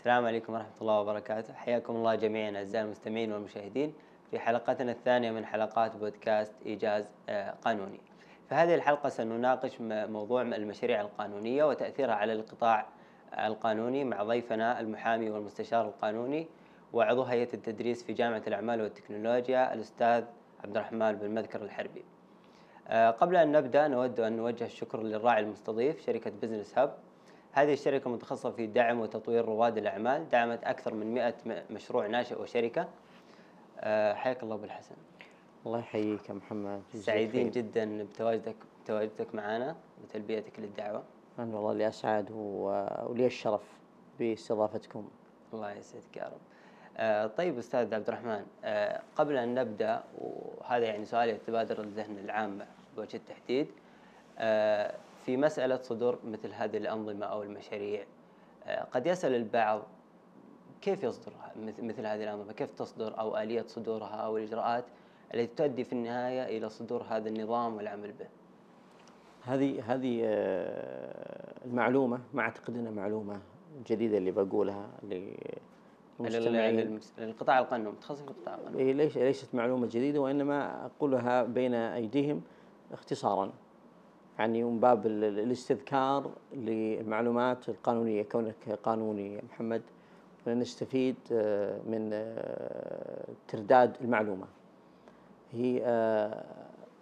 السلام عليكم ورحمة الله وبركاته. حياكم الله جميعا أعزائي المستمعين والمشاهدين في حلقتنا الثانية من حلقات بودكاست إيجاز آه، قانوني. في هذه الحلقة سنناقش موضوع المشاريع القانونية وتأثيرها على القطاع القانوني مع ضيفنا المحامي والمستشار القانوني وعضو هيئة التدريس في جامعة الأعمال والتكنولوجيا الأستاذ عبد الرحمن بن مذكر الحربي. آه، قبل أن نبدأ نود أن نوجه الشكر للراعي المستضيف شركة Business Hub هذه الشركة متخصصة في دعم وتطوير رواد الأعمال دعمت أكثر من 100 مشروع ناشئ وشركة. آه، حياك الله بالحسن الله يحييك يا محمد. سعيدين جدا بتواجدك بتواجدك معنا وتلبيتك للدعوة. أنا والله اللي أسعد ولي الشرف باستضافتكم. الله يسعدك يا رب. آه طيب أستاذ عبد الرحمن آه قبل أن نبدأ وهذا يعني سؤال يتبادر الذهن العام بوجه التحديد آه في مسألة صدور مثل هذه الأنظمة أو المشاريع آه، قد يسأل البعض كيف يصدر مثل هذه الأنظمة؟ كيف تصدر؟ أو آلية صدورها أو الإجراءات التي تؤدي في النهاية إلى صدور هذا النظام والعمل به. هذه هذه آه، المعلومة ما أعتقد أنها معلومة جديدة اللي بقولها للمستمعين. للقطاع القانوني متخصص في القطاع القانوني ليس ليست معلومة جديدة وإنما أقولها بين أيديهم اختصارا. يعني من باب الاستذكار للمعلومات القانونية كونك قانوني يا محمد نستفيد آه، من آه، ترداد المعلومة. هي آه،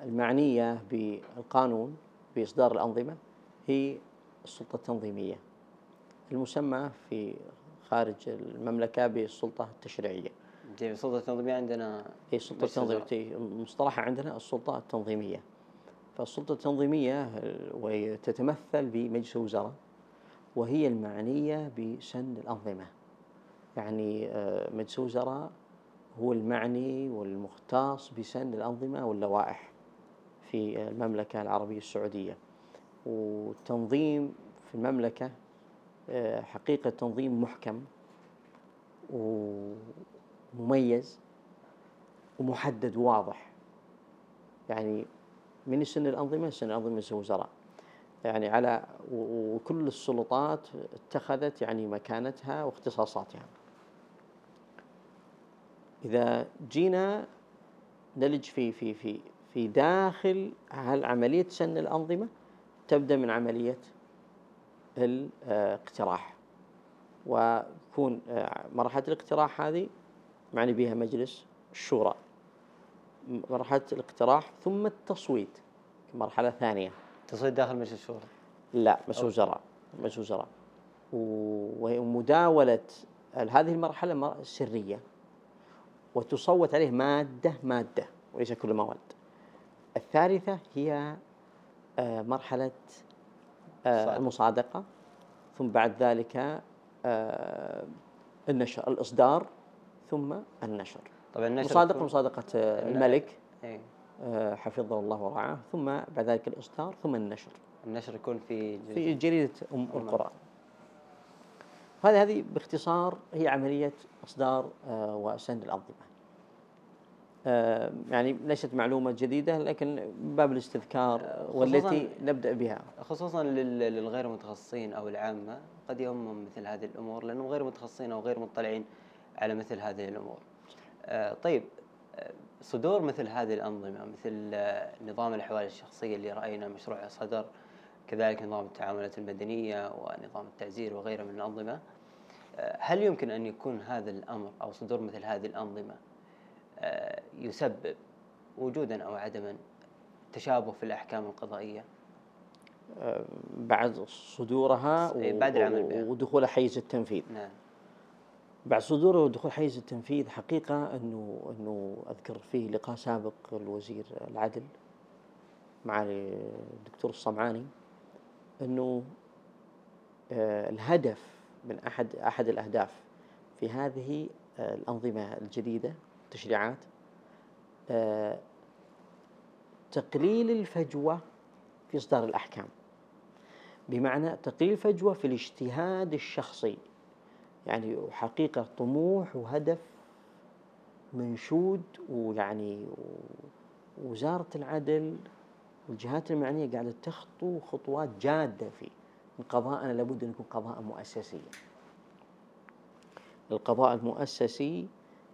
المعنية بالقانون بإصدار الأنظمة هي السلطة التنظيمية المسمى في خارج المملكة بالسلطة التشريعية. السلطة التنظيمية عندنا هي السلطة التنظيمية مصطلحها عندنا السلطة التنظيمية. فالسلطة التنظيمية وهي تتمثل بمجلس الوزراء وهي المعنية بسن الأنظمة. يعني آه، مجلس الوزراء هو المعني والمختص بسن الأنظمة واللوائح في المملكة العربية السعودية. والتنظيم في المملكة آه، حقيقة تنظيم محكم ومميز ومحدد واضح. يعني من سن الأنظمة سن أنظمة الوزراء يعني على وكل السلطات اتخذت يعني مكانتها واختصاصاتها. إذا جينا نلج في في في في داخل هل عملية سن الأنظمة تبدأ من عملية الاقتراح. ويكون مرحلة الاقتراح هذه معني بها مجلس الشورى. مرحلة الاقتراح ثم التصويت مرحلة ثانية. تصويت داخل مجلس الشورى لا مجلس وزراء مجلس وزراء ومداولة هذه المرحلة سرية. وتصوت عليه مادة مادة وليس كل مواد. الثالثة هي آه، مرحلة آه، المصادقة. ثم بعد ذلك آه، النشر الإصدار ثم النشر. طبعا النشر مصادقة مصادقة الملك. إيه. حفظه الله ورعاه. ثم بعد ذلك الإصدار ثم النشر. النشر يكون في جريدة في جريدة أم القرى. هذه هذه باختصار هي عملية إصدار وسند الأنظمة. آه، يعني ليست معلومة جديدة لكن باب الاستذكار والتي نبدأ بها. خصوصا للغير متخصصين أو العامة. قد يهمهم مثل هذه الأمور لأنهم غير متخصصين أو غير مطلعين على مثل هذه الأمور. آه، طيب آه، صدور مثل هذه الأنظمة مثل نظام الأحوال الشخصية اللي رأينا مشروع صدر كذلك نظام التعاملات المدنية ونظام التعزير وغيرها من الأنظمة هل يمكن أن يكون هذا الأمر أو صدور مثل هذه الأنظمة آه، يسبب وجودا أو عدما تشابه في الأحكام القضائية؟ آه، بعد صدورها إيه، بعد العمل بها. ودخول حيز التنفيذ. نعم. بعد صدوره ودخول حيز التنفيذ حقيقة انه أنه أذكر فيه لقاء سابق الوزير العدل مع الدكتور الصمعاني أنه آه، الهدف من احد أحد الأهداف في هذه الأنظمة الجديدة التشريعات آه، تقليل الفجوة في إصدار الأحكام. بمعنى تقليل الفجوة في الاجتهاد الشخصي. يعني حقيقة طموح وهدف منشود ويعني وزارة العدل والجهات المعنية قاعدة تخطو خطوات جادة فيه قضاءنا لابد أن يكون قضاء مؤسسيا القضاء المؤسسي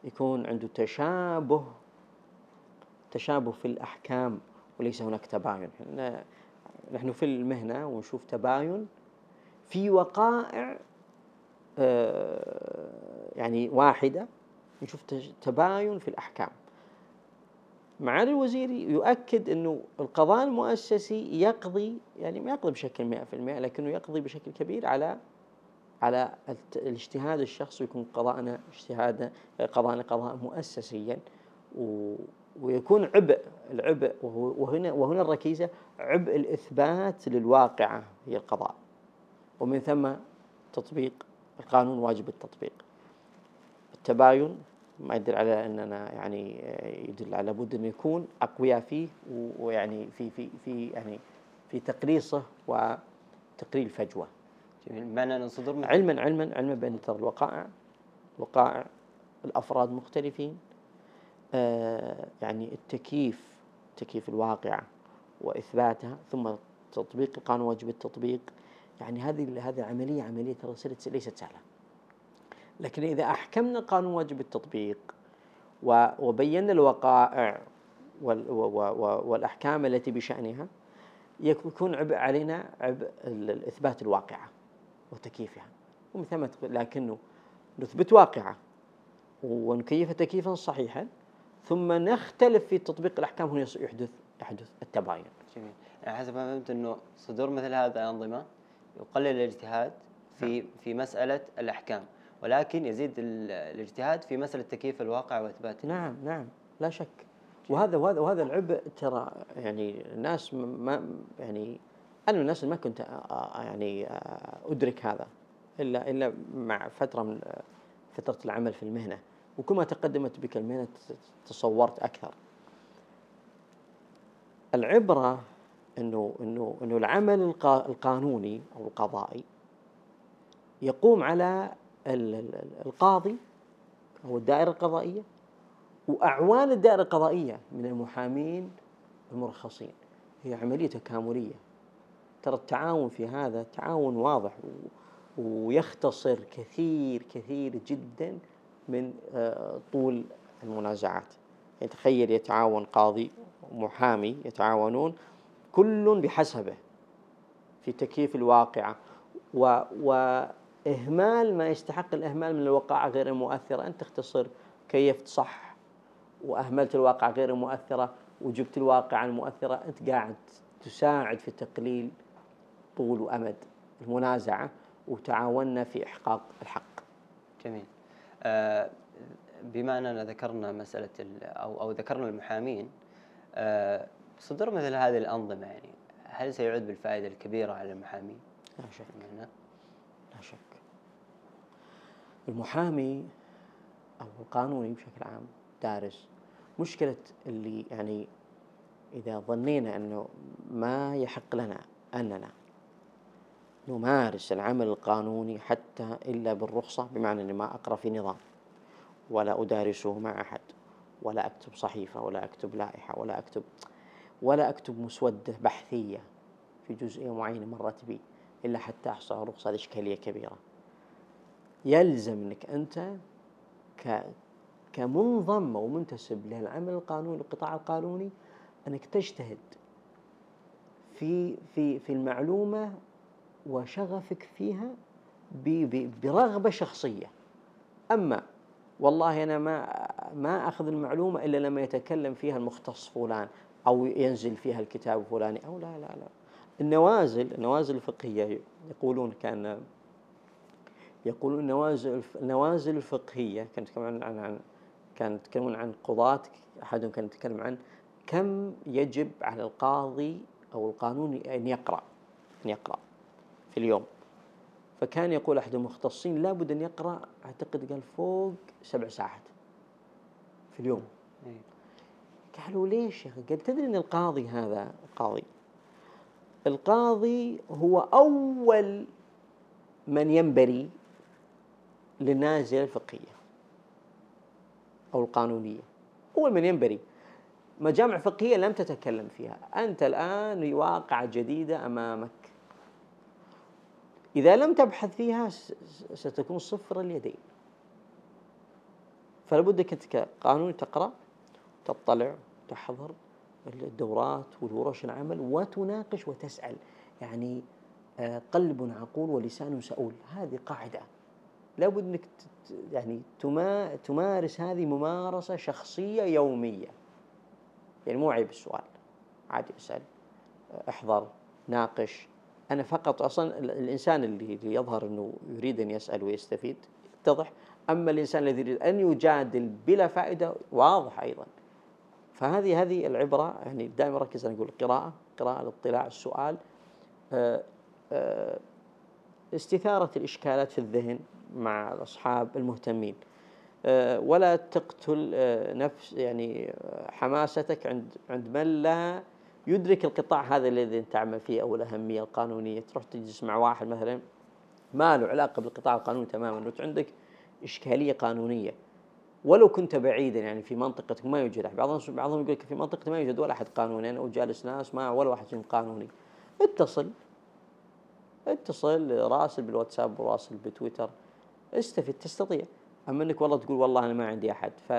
يكون عنده تشابه تشابه في الأحكام وليس هناك تباين. نحن في المهنة ونشوف تباين في وقائع يعني واحدة نشوف تباين في الأحكام. معالي الوزير يؤكد أنه القضاء المؤسسي يقضي يعني ما يقضي بشكل 100% لكنه يقضي بشكل كبير على على الاجتهاد الشخصي ويكون قضاءنا اجتهاد قضاءنا قضاء مؤسسيا. ويكون عبء العبء وهنا وهنا الركيزة عبء الإثبات للواقعة هي القضاء. ومن ثم تطبيق القانون واجب التطبيق. التباين ما يدل على أننا يعني يدل على بد انه يكون أقوياء فيه ويعني في في في يعني في تقليصه وتقليل الفجوة. جميل. بمعنى ان صدور علما علما علما بأن ترى الوقائع. وقائع الأفراد مختلفين. آه يعني التكييف تكييف الواقعه وإثباتها ثم تطبيق القانون واجب التطبيق. يعني هذه هذه عمليه عملية ترى ليست سهلة. لكن إذا أحكمنا قانون واجب التطبيق وبينا الوقائع والأحكام التي بشأنها يكون عبء علينا عبء إثبات الواقعة وتكييفها ومن ثم لكنه نثبت واقعة ونكيفها تكييفا صحيحا ثم نختلف في تطبيق الأحكام هنا يحدث يحدث التباين. جميل، يعني حسب ما فهمت أنه صدور مثل هذا الأنظمة يقلل الاجتهاد في نعم. في مسألة الأحكام ولكن يزيد الاجتهاد في مسألة تكييف الواقع وإثباته نعم نعم لا شك. وهذا وهذا وهذا العبء ترى يعني الناس ما يعني أنا من الناس اللي ما كنت يعني أدرك هذا إلا إلا مع فترة من فترة العمل في المهنة. وكل ما تقدمت بك المهنة تصورت أكثر. العبرة إنه إنه إنه العمل القانوني أو القضائي يقوم على القاضي أو الدائرة القضائية وأعوان الدائرة القضائية من المحامين المرخصين. هي عملية تكاملية. ترى التعاون في هذا تعاون واضح ويختصر كثير كثير جدا من آه، طول المنازعات. يعني تخيل يتعاون قاضي ومحامي يتعاونون كل بحسبه في تكييف الواقعة. و, و إهمال ما يستحق الإهمال من الوقائع غير المؤثرة أنت تختصر كيفت صح وأهملت الواقع غير المؤثرة وجبت الواقع المؤثرة. أنت قاعد تساعد في تقليل طول وأمد المنازعة وتعاوننا في إحقاق الحق. جميل. آه بما أننا ذكرنا مسألة أو, أو ذكرنا المحامين آه صدور مثل هذه الأنظمة يعني هل سيعود بالفائدة الكبيرة على المحامين؟ لا شك. لا شك. المحامي أو القانوني بشكل عام دارس. مشكلة اللي يعني إذا ظنينا أنه ما يحق لنا أننا نمارس العمل القانوني حتى إلا بالرخصة بمعنى أني ما أقرأ في نظام ولا أدارسه مع أحد ولا أكتب صحيفة ولا أكتب لائحة ولا أكتب ولا أكتب مسودة بحثية في جزئية معينة مرت بي إلا حتى أحصل رخصة هذه إشكالية كبيرة. يلزم انك أنت ك كمنظم أو منتسب للعمل القانوني القطاع القانوني أنك تجتهد في في في المعلومة وشغفك فيها برغبة شخصية. أما والله أنا ما ما أخذ المعلومة إلا لما يتكلم فيها المختص فلان أو ينزل فيها الكتاب الفلاني أو لا لا لا. النوازل النوازل الفقهية يقولون كأن يقولون النوازل النوازل الفقهية كانت يتكلمون عن عن كانت يتكلمون عن قضاة أحدهم كان يتكلم عن كم يجب على القاضي أو القانوني أن يقرأ أن يقرأ في اليوم. فكان يقول أحد المختصين لابد أن يقرأ أعتقد قال فوق سبع ساعات في اليوم. إيه. قالوا ليش يا أخي؟ قال تدري إن القاضي هذا القاضي القاضي هو أول من ينبري للنازلة الفقهية أو القانونية. أول من ينبري. مجامع فقهية لم تتكلم فيها. أنت الآن واقعة جديدة أمامك. إذا لم تبحث فيها ستكون صفر اليدين. فلا بد انت كقانوني تقرأ تطلع تحضر الدورات والورش العمل وتناقش وتسأل. يعني آه، قلب عقول ولسان سؤول. هذه قاعدة. لابد إنك يعني تمارس هذه ممارسة شخصية يومية. يعني مو عيب السؤال. عادي أسأل أحضر ناقش. أنا فقط أصلا الإنسان اللي يظهر إنه يريد أن يسأل ويستفيد يتضح. أما الإنسان الذي يريد أن يجادل بلا فائدة واضح أيضا. فهذه هذه العبرة يعني دائما أركز أنا أقول القراءه قراءة الاطلاع السؤال آه، آه، استثارة الإشكالات في الذهن مع الأصحاب المهتمين. آه، ولا تقتل نفس يعني حماستك عند عند من لا يدرك القطاع هذا الذي تعمل فيه أو الأهمية القانونية. تروح تجلس مع واحد مثلا ما له علاقة بالقطاع القانوني تماما وانت عندك إشكالية قانونية. ولو كنت بعيدا يعني في منطقتك ما يوجد أحد بعضهم بعضهم يقول لك في منطقتي ما يوجد ولا أحد قانوني أنا وجالس ناس ما ولا واحد قانوني اتصل اتصل راسل بالواتساب وراسل بتويتر استفد تستطيع أما إنك والله تقول والله أنا ما عندي أحد ف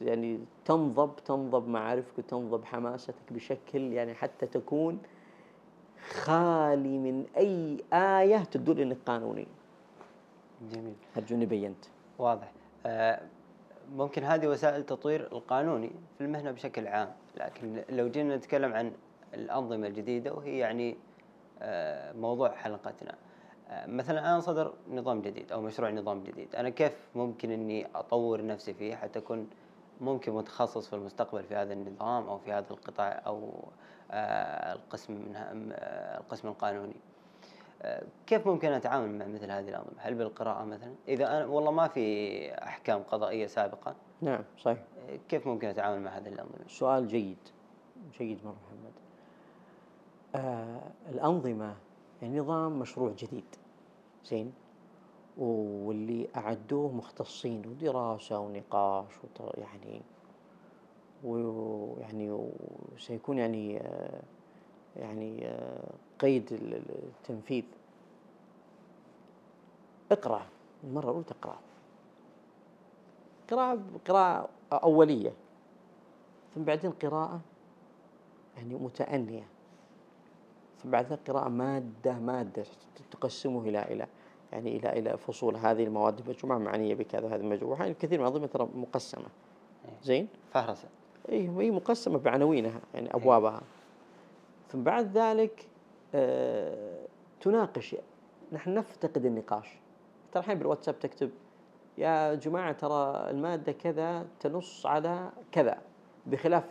يعني تنضب تنضب معارفك وتنضب حماستك بشكل يعني حتى تكون خالي من أي آية تدل إنك قانوني. جميل. أرجو إني بينت. واضح. آه ممكن هذه وسائل تطوير القانوني في المهنة بشكل عام، لكن لو جينا نتكلم عن الأنظمة الجديدة وهي يعني آه موضوع حلقتنا. آه مثلا الان صدر نظام جديد أو مشروع نظام جديد، أنا كيف ممكن إني أطور نفسي فيه حتى أكون ممكن متخصص في المستقبل في هذا النظام أو في هذا القطاع أو آه، القسم القسم القانوني كيف ممكن أتعامل مع مثل هذه الانظمه؟ هل بالقراءة مثلا؟ إذا أنا والله ما في أحكام قضائية سابقه نعم صحيح كيف ممكن أتعامل مع هذه الانظمه؟ سؤال جيد جيد مرة محمد. آه الأنظمة يعني نظام مشروع جديد زين واللي أعدوه مختصين ودراسة ونقاش يعني ويعني وسيكون يعني يعني قيد التنفيذ اقرأ. المرة الأولى تقرأ قراءة قراءة أولية. ثم بعدين قراءة يعني متأنية. ثم بعد ذلك قراءة مادة مادة تقسمه إلى إلى يعني إلى إلى فصول. هذه المواد المجموعه معنية بكذا هذه المجموعه يعني كثير من الأنظمة ترى مقسمة. إيه. زين؟ فهرسة. اي هي مقسمة بعناوينها يعني إيه. أبوابها. ثم بعد ذلك آه تناقش. نحن نفتقد النقاش. ترى الحين بالواتساب تكتب يا جماعة ترى المادة كذا تنص على كذا بخلاف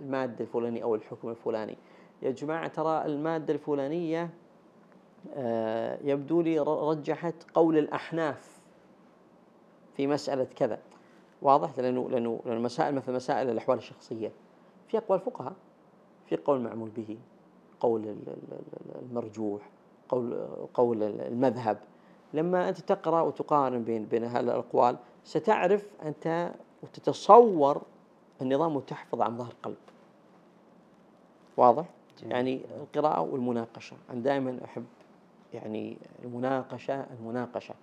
المادة الفلانية أو الحكم الفلاني. يا جماعة ترى المادة الفلانية آه، يبدو لي رجحت قول الأحناف في مسألة كذا. واضح؟ لأنه لأنه لأنه مسائل مثل مسائل الأحوال الشخصية. في أقوال الفقهاء في قول معمول به قول المرجوح قول قول المذهب. لما أنت تقرأ وتقارن بين بين هذه الأقوال ستعرف أنت وتتصور النظام وتحفظ عن ظهر قلب. واضح؟ جميل. يعني القراءة والمناقشة. أنا دائما أحب يعني المناقشة المناقشة.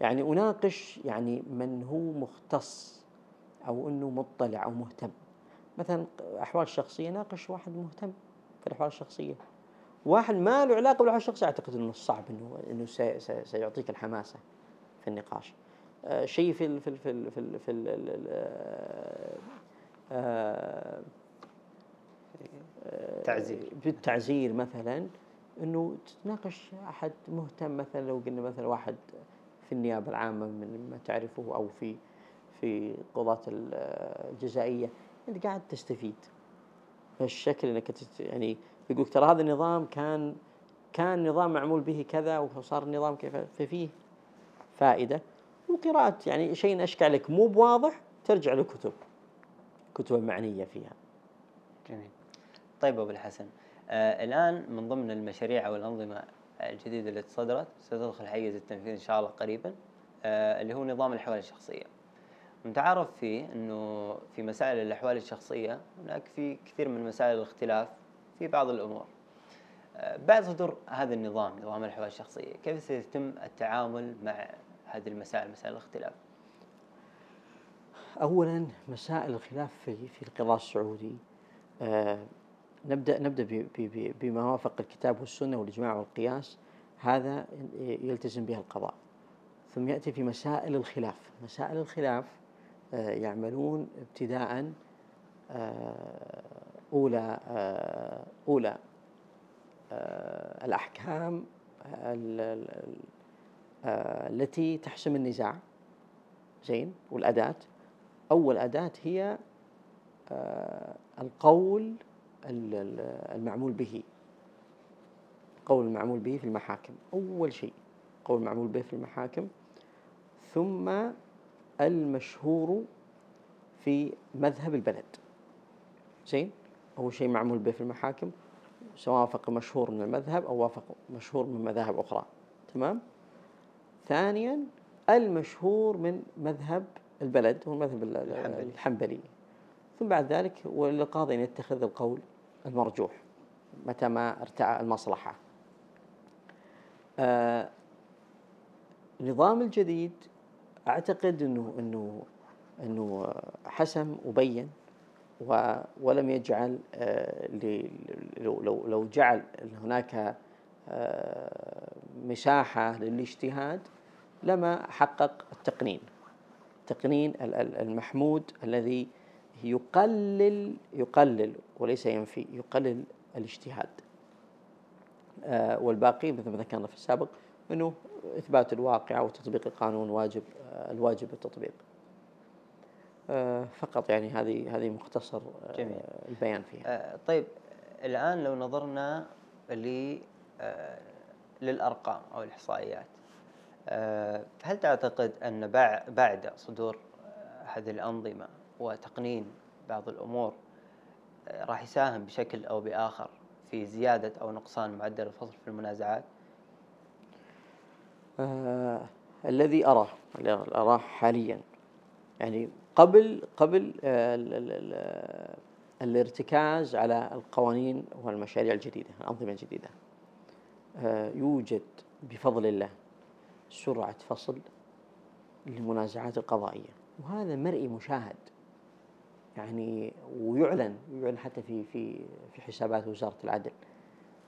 يعني أناقش يعني من هو مختص أو أنه مطلع أو مهتم. مثلا أحوال الشخصية ناقش واحد مهتم في الأحوال الشخصية. واحد ما له علاقة بالأحوال الشخصية أعتقد أنه صعب أنه أنه سيعطيك الحماسة في النقاش. آه شيء في ال في ال في ال في ال في ال آه تعزير. في التعزير مثلا إنه تتناقش أحد مهتم مثلا لو قلنا مثلا واحد في النيابة العامة من ما تعرفه أو في في قضاة الجزائية أنت قاعد تستفيد. الشكل إنك يعني يقول ترى هذا النظام كان كان نظام معمول به كذا وصار النظام كيف ففيه فائدة وقراءة يعني شيء اشكى لك مو بواضح ترجع لكتب كتب معنية فيها. جميل. طيب أبو الحسن آه الآن من ضمن المشاريع أو الأنظمة الجديدة اللي تصدرت ستدخل حيز التنفيذ إن شاء الله قريبا آه اللي هو نظام الأحوال الشخصية متعارف فيه أنه في مسائل الأحوال الشخصية هناك في كثير من مسائل الاختلاف في بعض الأمور. آه بعد صدور هذا النظام نظام الأحوال الشخصية كيف سيتم التعامل مع هذه المسائل مسائل الاختلاف؟ اولا مسائل الخلاف في في القضاء السعودي. آه ب- ب- بما وافق الكتاب والسنة والإجماع والقياس. هذا يلتزم بها القضاء. ثم يأتي في مسائل الخلاف. مسائل الخلاف آه يعملون ابتداء أولى آه أولى آه الأحكام ال- ال- ال- آه، التي تحسم النزاع. زين؟ والأداة. أول أداة هي القول ال- ال- المعمول به. القول المعمول به في المحاكم. أول شيء قول المعمول به في المحاكم. ثم المشهور في مذهب البلد. زين؟ أول شيء معمول به في المحاكم سواء وافق مشهور من المذهب أو وافق مشهور من مذاهب أخرى تمام؟ ثانيا المشهور من مذهب البلد هو المذهب ال- ال- الحنبلي. الحنبلي. ثم بعد ذلك والقاضي أن يتخذ القول المرجوح متى ما ارتعى المصلحة. آه النظام الجديد أعتقد أنه أنه أنه حسم وبين ولم يجعل آه، لو لو جعل هناك آه، مساحة للاجتهاد لما حقق التقنين. التقنين ال- ال- المحمود الذي يقلل يقلل وليس ينفي يقلل الاجتهاد. آه، والباقي مثل ما ذكرنا في السابق انه إثبات الواقع وتطبيق القانون واجب الواجب التطبيق. فقط يعني هذه هذه مختصر آه، جميل. البيان فيها آه، طيب الآن لو نظرنا آه، للأرقام أو الإحصائيات آه، هل تعتقد أن بع- بعد صدور آه، هذه الأنظمة وتقنين بعض الأمور آه، راح يساهم بشكل أو بآخر في زيادة أو نقصان معدل الفصل في المنازعات؟ آه الذي أراه اللي أراه حاليا يعني قبل قبل آه ال الارتكاز على القوانين والمشاريع الجديدة الأنظمة الجديدة. آه يوجد بفضل الله سرعة فصل للمنازعات القضائية. وهذا مرئي مشاهد يعني ويعلن يعلن حتى في في في حسابات وزارة العدل.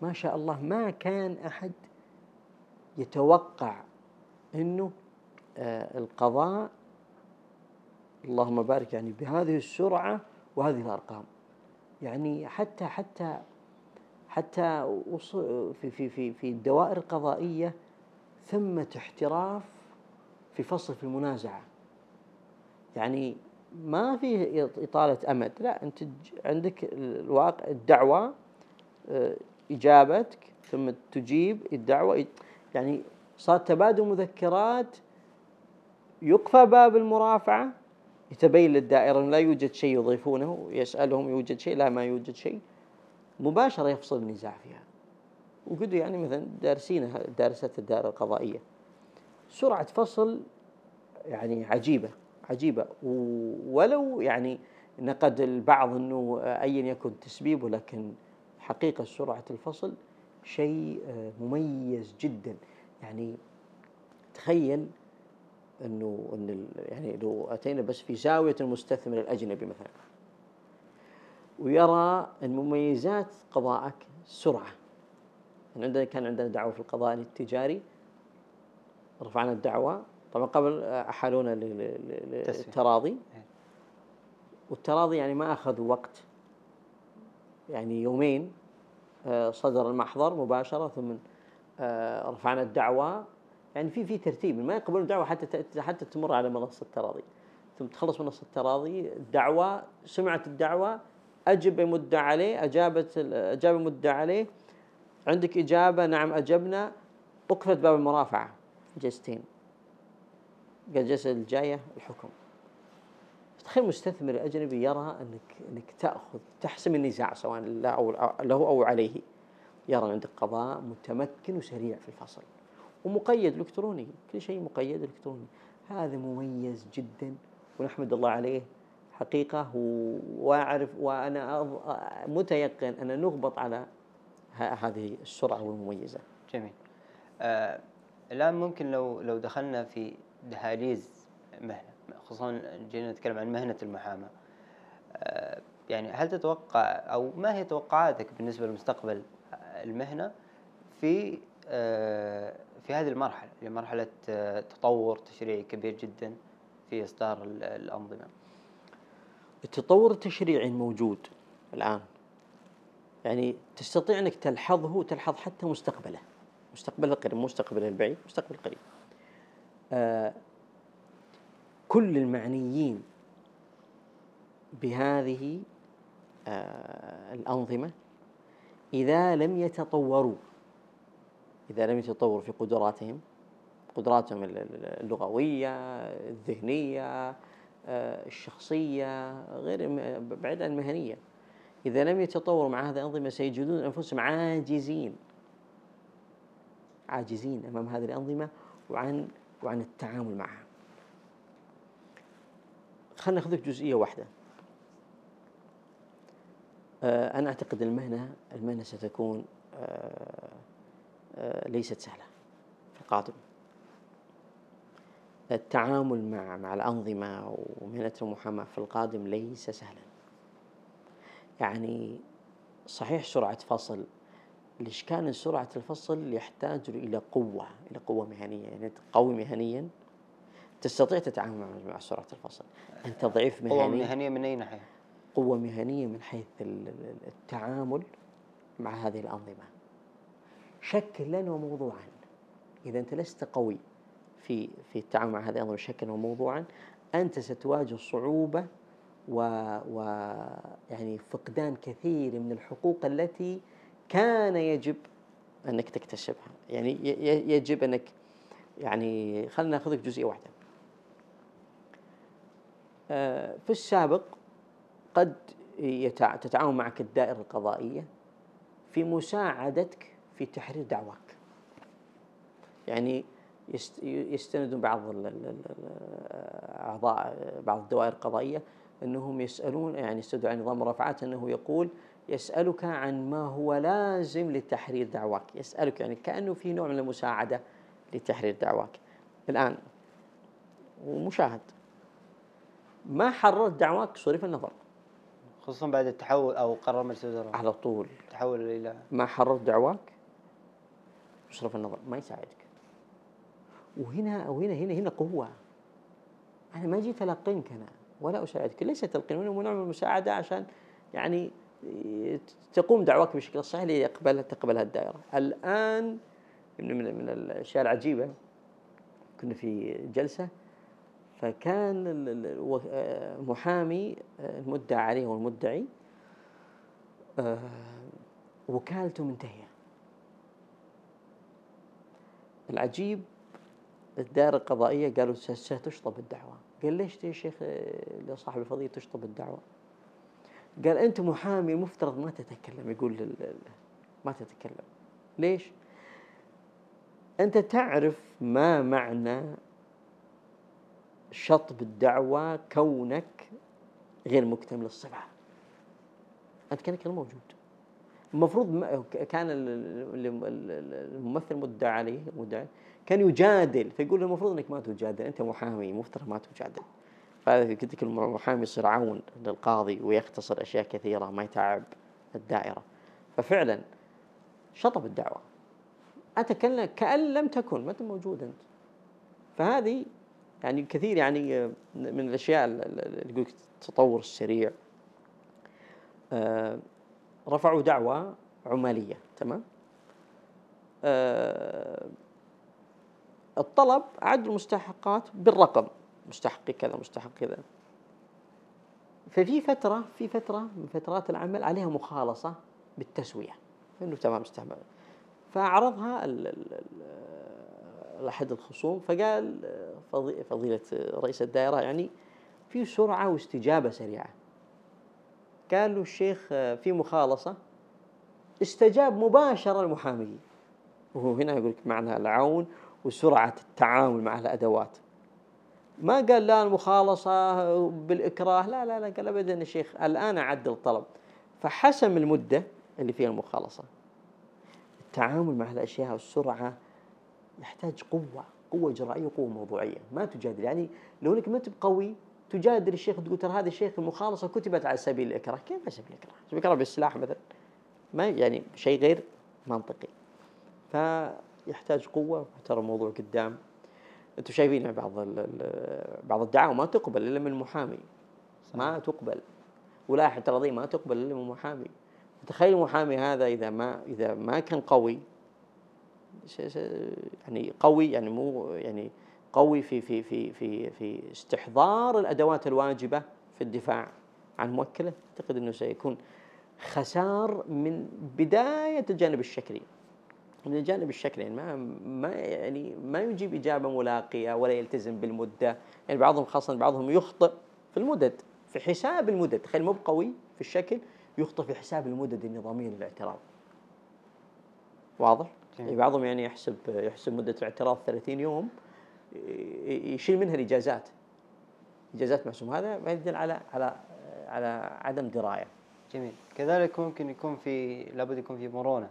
ما شاء الله ما كان أحد يتوقع آه القضاء اللهم بارك يعني بهذه السرعة وهذه الأرقام. يعني حتى حتى حتى في في في في الدوائر القضائية ثمة احتراف في فصل في المنازعة. يعني ما في إطالة أمد. لا أنت ج- عندك الواقع الدعوة آه، إجابتك ثم تجيب الدعوة. يعني صار تبادل مذكرات يقفى باب المرافعة يتبين للدائرة أنه لا يوجد شيء يضيفونه يسألهم يوجد شيء لا ما يوجد شيء. مباشرة يفصل النزاع فيها. وقد يعني مثلا دارسينها دارست الدائرة القضائية. سرعة فصل يعني عجيبة عجيبة. ولو يعني نقد البعض أنه أيا يكن تسبيب ولكن حقيقة سرعة الفصل شيء مميز جدا. يعني تخيل إنه إن يعني لو أتينا بس في زاوية المستثمر الأجنبي مثلا. ويرى إن مميزات قضائك السرعه يعني عندنا كان عندنا دعوة في القضاء التجاري. رفعنا الدعوة. طبعا قبل أحالونا. للتراضي إيه. والتراضي يعني ما اخذ وقت. يعني يومين آه، صدر المحضر مباشرة ثم آه، رفعنا الدعوة. يعني في في ترتيب. ما يقبلون الدعوه حتى حتى تمر على منصة التراضي. ثم تخلص منصة التراضي الدعوة سمعت الدعوة أجب المدعى عليه أجابت أجاب المدعى عليه. عندك إجابة نعم أجبنا. اقفلت باب المرافعة. جلستين. قال الجلسه الجاية الحكم. تخيل مستثمر أجنبي يرى انك أنك تأخذ تحسم النزاع سواء له أو عليه. يرى عندك قضاء متمكن وسريع في الفصل. ومقيد إلكتروني كل شيء مقيد إلكتروني. هذا مميز جدا ونحمد الله عليه. حقيقة و- وأعرف وأنا أظ- متيقن أن نغبط على هذه السرعة والمميزة. جميل. آه الآن ممكن لو لو دخلنا في دهاليز مهنة خصوصا جينا نتكلم عن مهنة المحاماة. آه، يعني هل تتوقع أو ما هي توقعاتك بالنسبة لمستقبل المهنة في آه، في هذه المرحلة لمرحله آه، تطور تشريعي كبير جدا في إصدار الأنظمة. التطور التشريعي موجود الآن. يعني تستطيع أنك تلحظه وتلحظ حتى مستقبله. مستقبله القريب مستقبله البعيد مستقبل القريب آه كل المعنيين بهذه آه الأنظمة إذا لم يتطوروا إذا لم يتطوروا في قدراتهم قدراتهم اللغوية الذهنية آه، الشخصية غير بعيد عن المهنية. إذا لم يتطوروا مع هذه الأنظمة سيجدون أنفسهم عاجزين. عاجزين أمام هذه الأنظمة وعن وعن التعامل معها. خلينا ناخذ جزئية واحدة. آه، أنا أعتقد المهنة المهنة ستكون آه، ليست سهلة في القادم. التعامل مع مع الأنظمة ومهنة المحاماة في القادم ليس سهلا. يعني صحيح سرعة فصل الإشكال سرعة الفصل يحتاج إلى قوة إلى قوة مهنية؟ يعني قوي مهنيا تستطيع تتعامل مع سرعة الفصل. أنت ضعيف مهنيا؟ قوة مهنية من أي ناحية؟ قوة مهنية من حيث التعامل مع هذه الأنظمة. شكلا وموضوعا. إذا أنت لست قوي في في التعامل مع هذه الأنظمة شكلا وموضوعا أنت ستواجه صعوبة و, و يعني فقدان كثير من الحقوق التي كان يجب أنك تكتسبها. يعني يجب أنك يعني خلينا ناخذك جزئية واحدة. آه، في السابق قد تتعاون معك الدائرة القضائية في مساعدتك في تحرير دعواك. يعني يستندون بعض أعضاء بعض الدوائر القضائية أنهم يسألون يعني يستدعوا عن نظام الرفعات أنه يقول يسألك عن ما هو لازم لتحرير دعواك. يسألك يعني كأنه في نوع من المساعدة لتحرير دعواك. الآن ومشاهد ما حررت دعواك صرف النظر؟ خصوصا بعد التحول أو قرار مجلس الوزراء. على طول. تحول إلى ما حررت دعواك؟ صرف النظر ما يساعدك. وهنا وهنا هنا هنا قوة. أنا ما جيت ألقنك أنا ولا أساعدك. ليس تلقين هو نوع من المساعدة عشان يعني تقوم دعواك بشكل صحيح ليقبلها تقبلها الدائرة. الآن من من الأشياء العجيبة كنا في جلسة فكان المحامي المدعى عليه والمدعي آه، وكالته منتهية. العجيب الدائرة القضائية قالوا ستشطب الدعوة. قال ليش يا شيخ لصاحب الفضيلة تشطب الدعوة؟ قال أنت محامي المفترض ما تتكلم يقول ما تتكلم. ليش؟ أنت تعرف ما معنى شطب الدعوة كونك غير مكتمل الصفة أنت كأنك موجود المفروض كان الممثل مدعى عليه مدعي كان يجادل فيقول المفروض إنك ما تجادل أنت محامي مفترض ما تجادل. فقلت لك المحامي يصير عون للقاضي ويختصر أشياء كثيرة ما يتعب الدائرة. ففعلا شطب الدعوة. أتكلم كأن لم تكن ما أنت موجود أنت. فهذه يعني كثير يعني من الأشياء اللي التطور السريع. آه، رفعوا دعوة عمالية تمام؟ آه، الطلب عد المستحقات بالرقم مستحق كذا مستحق كذا. ففي فترة في فترة من فترات العمل عليها مخالصة بالتسوية إنه تمام استحمل. فعرضها لأحد الخصوم فقال فضيلة رئيس الدائرة يعني في سرعة واستجابة سريعة. قال له الشيخ في مخالصة. استجاب مباشرة المحامي. وهو هنا يقول لك معنى العون وسرعة التعامل مع الأدوات. ما قال لا المخالصة بالإكراه لا لا لا قال أبدا يا شيخ الآن أعدل الطلب. فحسم المدة اللي فيها المخالصة. التعامل مع الأشياء والسرعة يحتاج قوة قوة إجرائية وقوة موضوعية. ما تجادل يعني لو إنك ما انت قوي تجادل الشيخ تقول ترى هذا الشيخ المخالصة كتبت على سبيل الإكراه. كيف على سبيل الإكراه؟ سبيل الإكراه بالسلاح مثلا. ما يعني شيء غير منطقي. فيحتاج قوة. ترى الموضوع قدام. أنتم شايفين بعض بعض الدعاوى ما تقبل إلا من محامي ما تقبل. ولائحه القضية ما تقبل إلا من محامي تخيل المحامي هذا إذا ما إذا ما كان قوي يعني قوي يعني مو يعني قوي في في في في في استحضار الأدوات الواجبة في الدفاع عن موكله. أعتقد إنه سيكون خسار من بداية الجانب الشكلي. من الجانب الشكلي يعني ما ما يعني ما يجيب إجابة ملاقية ولا يلتزم بالمدة. يعني بعضهم خاصة بعضهم يخطئ في المدد في حساب المدد. تخيل مو قوي في الشكل يخطئ في حساب المدد النظاميه للاعتراض. واضح؟ يعني بعضهم يعني يحسب يحسب مدة الاعتراض 30 يوم. يشيل منها الإجازات. إجازات معصوم. هذا يدل على على على عدم دراية. جميل. كذلك ممكن يكون في لابد يكون في مرونة.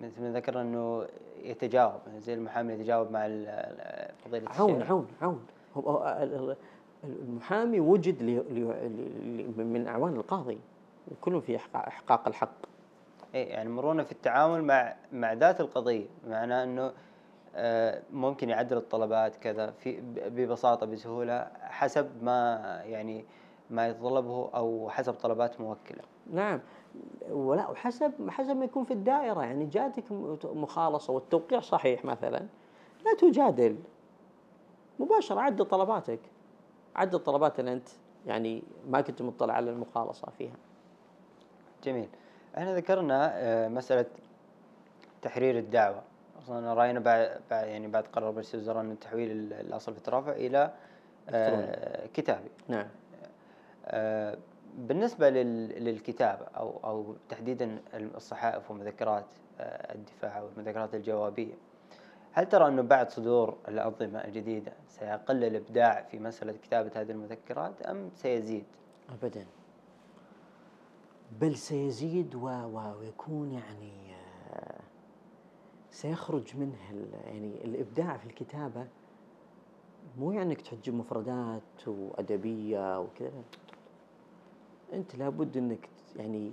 مثل ما ذكرنا إنه يتجاوب زي المحامي يتجاوب مع فضيلة عون عون عون. المحامي وجد من أعوان القاضي وكلهم في إحقاق الحق. اي يعني مرونة في التعامل مع مع ذات القضية. معناه إنه ممكن يعدل الطلبات كذا في ببساطة بسهولة حسب ما يعني ما يتطلبه أو حسب طلبات موكلة. نعم ولا وحسب حسب ما يكون في الدائرة يعني جاتك مخالصة والتوقيع صحيح مثلا لا تجادل مباشرة عدل طلباتك عدل الطلبات اللي أنت يعني ما كنت مطلع على المخالصة فيها. جميل. إحنا ذكرنا آه، مسألة تحرير الدعوة أصلا راينا بعد يعني بعد قرار مجلس الوزراء إن تحويل الأصل في الترافع إلى آه كتابي. نعم. آه بالنسبة للكتابه أو أو تحديدا الصحائف ومذكرات آه الدفاع والمذكرات الجوابية هل ترى أنه بعد صدور الأنظمة الجديدة سيقل الإبداع في مسألة كتابة هذه المذكرات أم سيزيد؟ ابدا. بل سيزيد ويكون يعني آه، سيخرج منه يعني الإبداع في الكتابة مو يعني إنك تجيب مفردات وأدبية وكذا. أنت لابد إنك يعني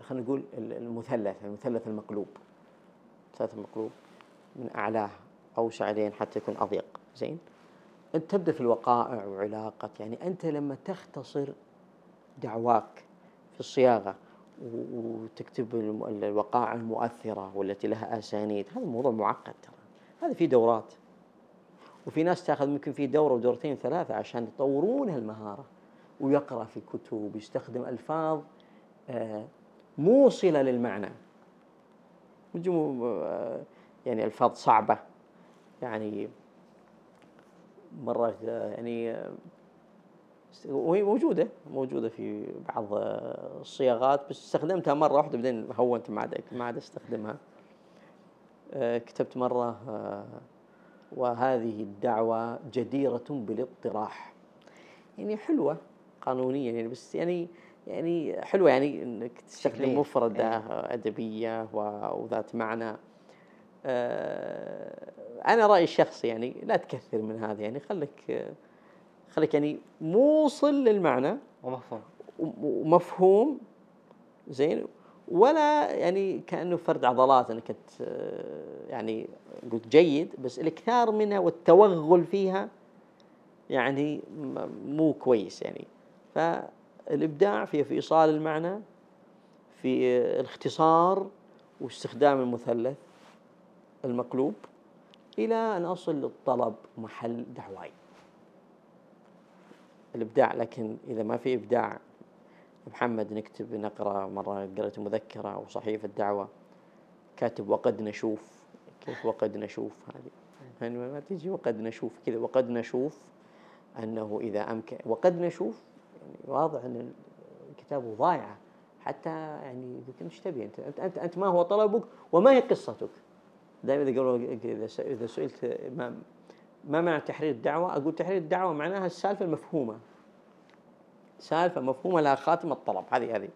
خلينا نقول المثلث المثلث المقلوب المثلث المقلوب من أعلاه اوسع لين حتى يكون أضيق. زين؟ أنت تبدأ في الوقائع وعلاقة يعني أنت لما تختصر دعواك في الصياغة وتكتب الوقائع المؤثرة والتي لها أسانيد. هذا موضوع معقد ترى. هذا في دورات. وفي ناس تاخذ ممكن في دورة ودورتين ثلاثة عشان يطورون هالمهارة ويقرأ في كتب يستخدم ألفاظ آه، موصلة للمعنى. آه، يعني ألفاظ صعبة. يعني مرة آه، يعني وهي موجودة موجودة في بعض الصياغات بس استخدمتها مرة واحدة بعدين هونت ما عاد ما عاد أستخدمها. آه، كتبت مرة آه، وهذه الدعوة جديرة بالاطراح يعني حلوة قانونيا يعني بس يعني يعني حلوة يعني إنك تستخدم مفردة إيه. أدبية وذات معنى. آه، أنا رأيي الشخصي يعني لا تكثر من هذا يعني خليك خليك يعني موصل للمعنى ومفهوم. ومفهوم زين؟ ولا يعني كأنه فرد عضلات إنك يعني قلت جيد بس الإكثار منها والتوغل فيها يعني مو كويس يعني. فالإبداع في في إيصال المعنى في الاختصار واستخدام المثلث المقلوب إلى أن أصل للطلب محل دعواي الإبداع لكن إذا ما في إبداع محمد نكتب نقرأ مرة قريت مذكرة أو صحيفة دعوة كاتب وقد نشوف. كيف وقد نشوف هذه؟ يعني ما تجي وقد نشوف كذا. وقد نشوف أنه إذا امكن وقد نشوف يعني واضح أن الكتاب ضايعة. حتى يعني يمكن إيش تبي أنت؟ أنت أنت ما هو طلبك وما هي قصتك. دائما إذا إذا سئلت ما ما معنى تحرير الدعوة؟ أقول تحرير الدعوة معناها السالفة المفهومة سالفة مفهومة لها خاتمة الطلب هذه هذه.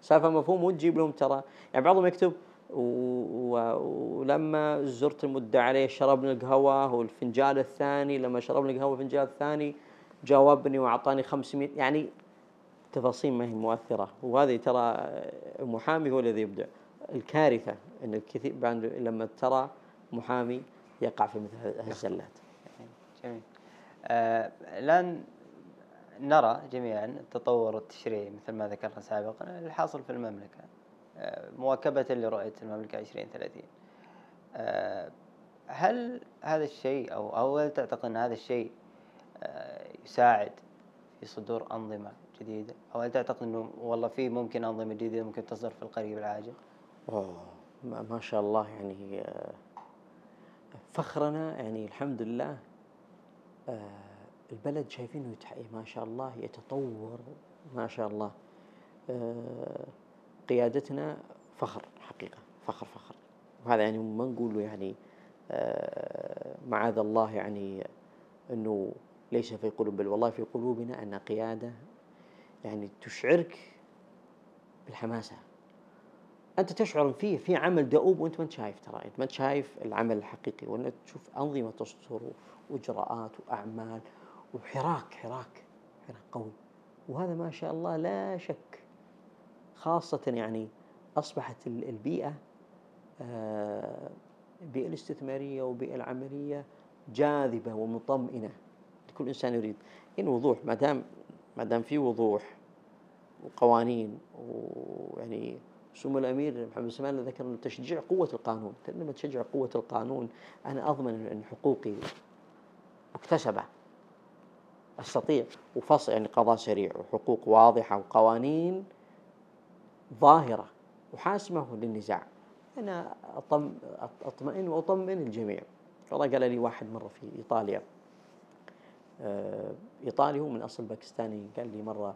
سالفة مفهومة وتجيب لهم ترى. يعني بعضهم يكتب ولما زرت المدة عليه شربنا القهوة والفنجان الثاني لما شربنا القهوة الفنجان الثاني جاوبني وأعطاني 500 يعني تفاصيل ما هي مؤثرة. وهذه ترى المحامي هو الذي يبدع. الكارثة إن الكثير لما ترى محامي يقع في مثل هالزلات جميل. آه الآن نرى جميعا التطور التشريعي مثل ما ذكرنا سابقا الحاصل في المملكة. آه مواكبة لرؤية المملكة 2030 آه هل هذا الشيء أو أو هل تعتقد أن هذا الشيء يساعد في صدور أنظمة جديدة؟ أو هل تعتقد أنه والله في ممكن أنظمة جديدة ممكن تصدر في القريب العاجل؟ أوه ما شاء الله يعني فخرنا يعني الحمد لله البلد شايفينه ما شاء الله يتطور ما شاء الله. آه، قيادتنا فخر حقيقة فخر فخر. وهذا يعني ما نقول يعني معاذ الله يعني إنه ليس في قلوب بل والله في قلوبنا أن قيادة يعني تشعرك بالحماسة. أنت تشعر فيه في عمل دؤوب وأنت ما أنت شايف ترى أنت ما أنت شايف العمل الحقيقي. وانت تشوف أنظمة تصدر وإجراءات وأعمال وحراك حراك حراك قوي. وهذا ما شاء الله لا شك خاصة يعني أصبحت البيئة آه، البيئة الاستثمارية والبيئة العملية جاذبة ومطمئنة لكل إنسان يريد. إن وضوح ما دام ما دام في وضوح وقوانين ويعني سمو الأمير محمد سلمان ذكر انه تشجيع قوة القانون، لما تشجع قوة القانون أنا أضمن أن حقوقي مكتسبة أستطيع وفصل يعني قضاء سريع وحقوق واضحة وقوانين ظاهرة وحاسمة للنزاع. أنا أطمئن وأطمئن الجميع. والله قال لي واحد مرة في إيطاليا آه، إيطالي هو من أصل باكستاني قال لي مرة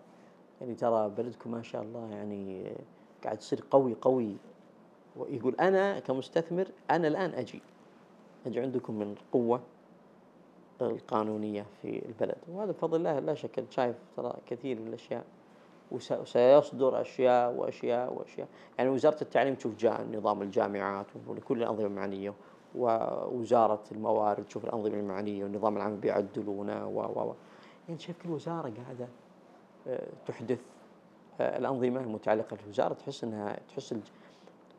يعني ترى بلدكم ما شاء الله يعني قاعد تصير قوي قوي. ويقول أنا كمستثمر أنا الآن أجي. أجي عندكم من القوة القانونية في البلد. وهذا بفضل الله لا شك شايف ترى كثير من الأشياء. وسيصدر أشياء وأشياء وأشياء. يعني وزارة التعليم تشوف جاء نظام الجامعات ولكل الأنظمة المعنية. ووزارة الموارد تشوف الأنظمة المعنية والنظام العام بيعدلونه و و. يعني شايف كل وزارة قاعدة آه، تحدث آه، الأنظمة المتعلقة في الوزارة تحس أنها تحس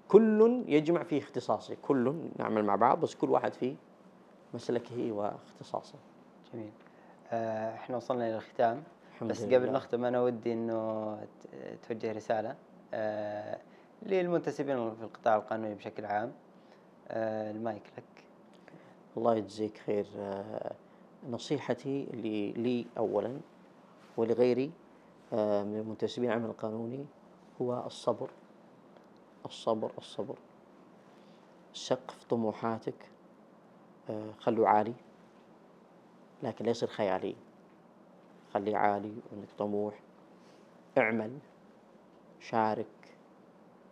كل يجمع في اختصاصه كل نعمل مع بعض بس كل واحد في مسلكه واختصاصه. جميل. آه، إحنا وصلنا إلى الختام. بس قبل نختم أنا ودي إنه توجه رسالة آه، للمنتسبين في القطاع القانوني بشكل عام. المايك لك. الله يجزيك خير. نصيحتي لي اولا ولغيري آه، من المنتسبين العمل القانوني هو الصبر. الصبر الصبر. سقف طموحاتك آه، خلوا عالي لكن لا يصير خيالي خليه عالي وانك طموح. اعمل شارك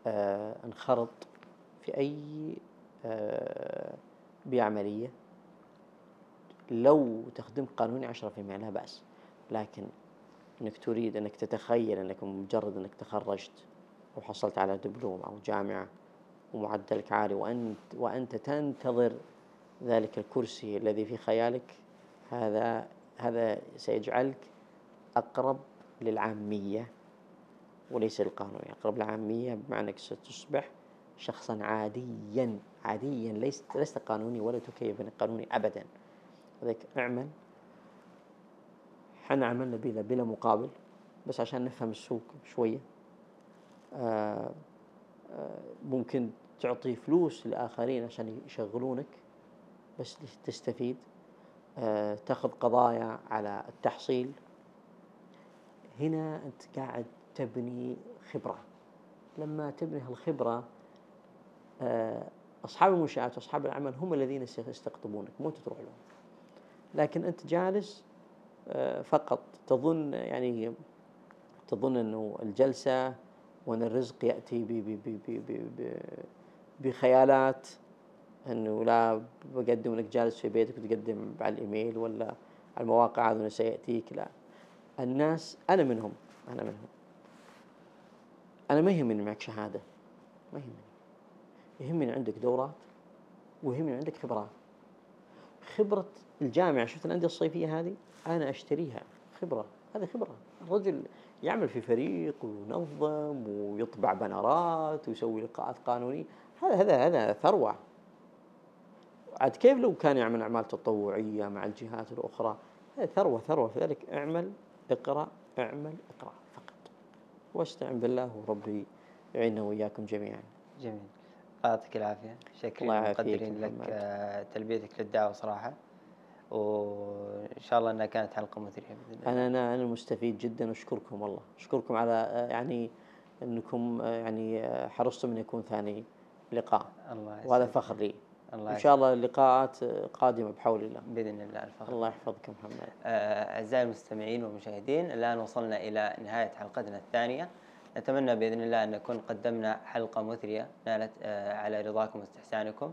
آه، انخرط في أي بعملية لو تخدم قانوني عشرة في لا بأس. لكن إنك تريد إنك تتخيل إنك مجرد إنك تخرجت وحصلت على دبلوم أو جامعة ومعدلك عالي وانت وأنت تنتظر ذلك الكرسي الذي في خيالك هذا هذا سيجعلك أقرب للعامية وليس للقانون أقرب للعامية بمعنى أنك ستصبح شخصا عاديا عاديا ليست لست قانوني ولا تكيف قانوني ابدا. لذلك اعمل إحنا عملنا بلا بلا مقابل بس عشان نفهم السوق شوية. آه آه ممكن تعطي فلوس لآخرين عشان يشغلونك بس تستفيد. آه تاخذ قضايا على التحصيل. هنا أنت قاعد تبني خبرة. لما تبني هالخبرة أصحاب المنشآت وأصحاب العمل هم الذين سيستقطبونك مو تروح لهم لكن أنت جالس فقط. تظن يعني تظن إنه الجلسة وإن الرزق يأتي ب ب ب ب بخيالات إنه لا بقدم لك جالس في بيتك وتقدم على الإيميل ولا على المواقع هذا سيأتيك لا. الناس أنا منهم أنا منهم. أنا ما يهمني معك شهادة ما يهمني. يهمني عندك دورات ويهمني عندك خبرات. خبرة الجامعة شفت الأندية الصيفية هذه؟ أنا أشتريها. خبرة. هذه خبرة. الرجل يعمل في فريق وينظم ويطبع بنرات ويسوي لقاءات قانونية. هذا هذا هذا ثروة. عاد كيف لو كان يعمل أعمال تطوعية مع الجهات الأخرى؟ هذه ثروة ثروة. فذلك اعمل اقرأ اعمل اقرأ فقط. واستعن بالله وربي يعيننا وإياكم جميعا. جميل. يعطيك العافية. شكرا. مقدرين لك آه، تلبيتك للدعوة صراحة. وإن شاء الله إنها كانت حلقة مثريه بإذن الله. أنا أنا أنا مستفيد جدا وأشكركم والله. أشكركم على آه، يعني إنكم آه، يعني حرصتم إن يكون ثاني لقاء. الله وهذا فخر لي. الله إن شاء الله اللقاءات قادمة بحول الله. بإذن الله الفخر. الله يحفظكم محمد. أعزائي المستمعين والمشاهدين الآن وصلنا إلى نهاية حلقتنا الثانية. نتمنى بإذن الله أن نكون قدمنا حلقة مثرية نالت على رضاكم واستحسانكم. آه،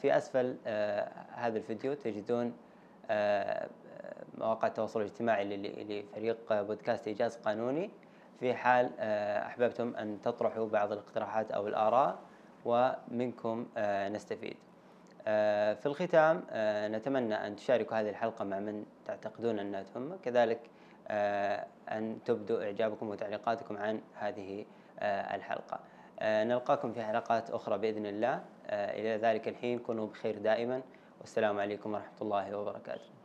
في أسفل آه، هذا الفيديو تجدون آه، مواقع التواصل الاجتماعي لفريق بودكاست إيجاز قانوني. في حال أحببتم أن تطرحوا بعض الاقتراحات أو الآراء ومنكم نستفيد. في الختام نتمنى أن تشاركوا هذه الحلقة مع من تعتقدون أنها تهم. كذلك أن تبدوا إعجابكم وتعليقاتكم عن هذه الحلقة. نلقاكم في حلقات أخرى بإذن الله. آه، إلى ذلك الحين كونوا بخير دائما. والسلام عليكم ورحمة الله وبركاته.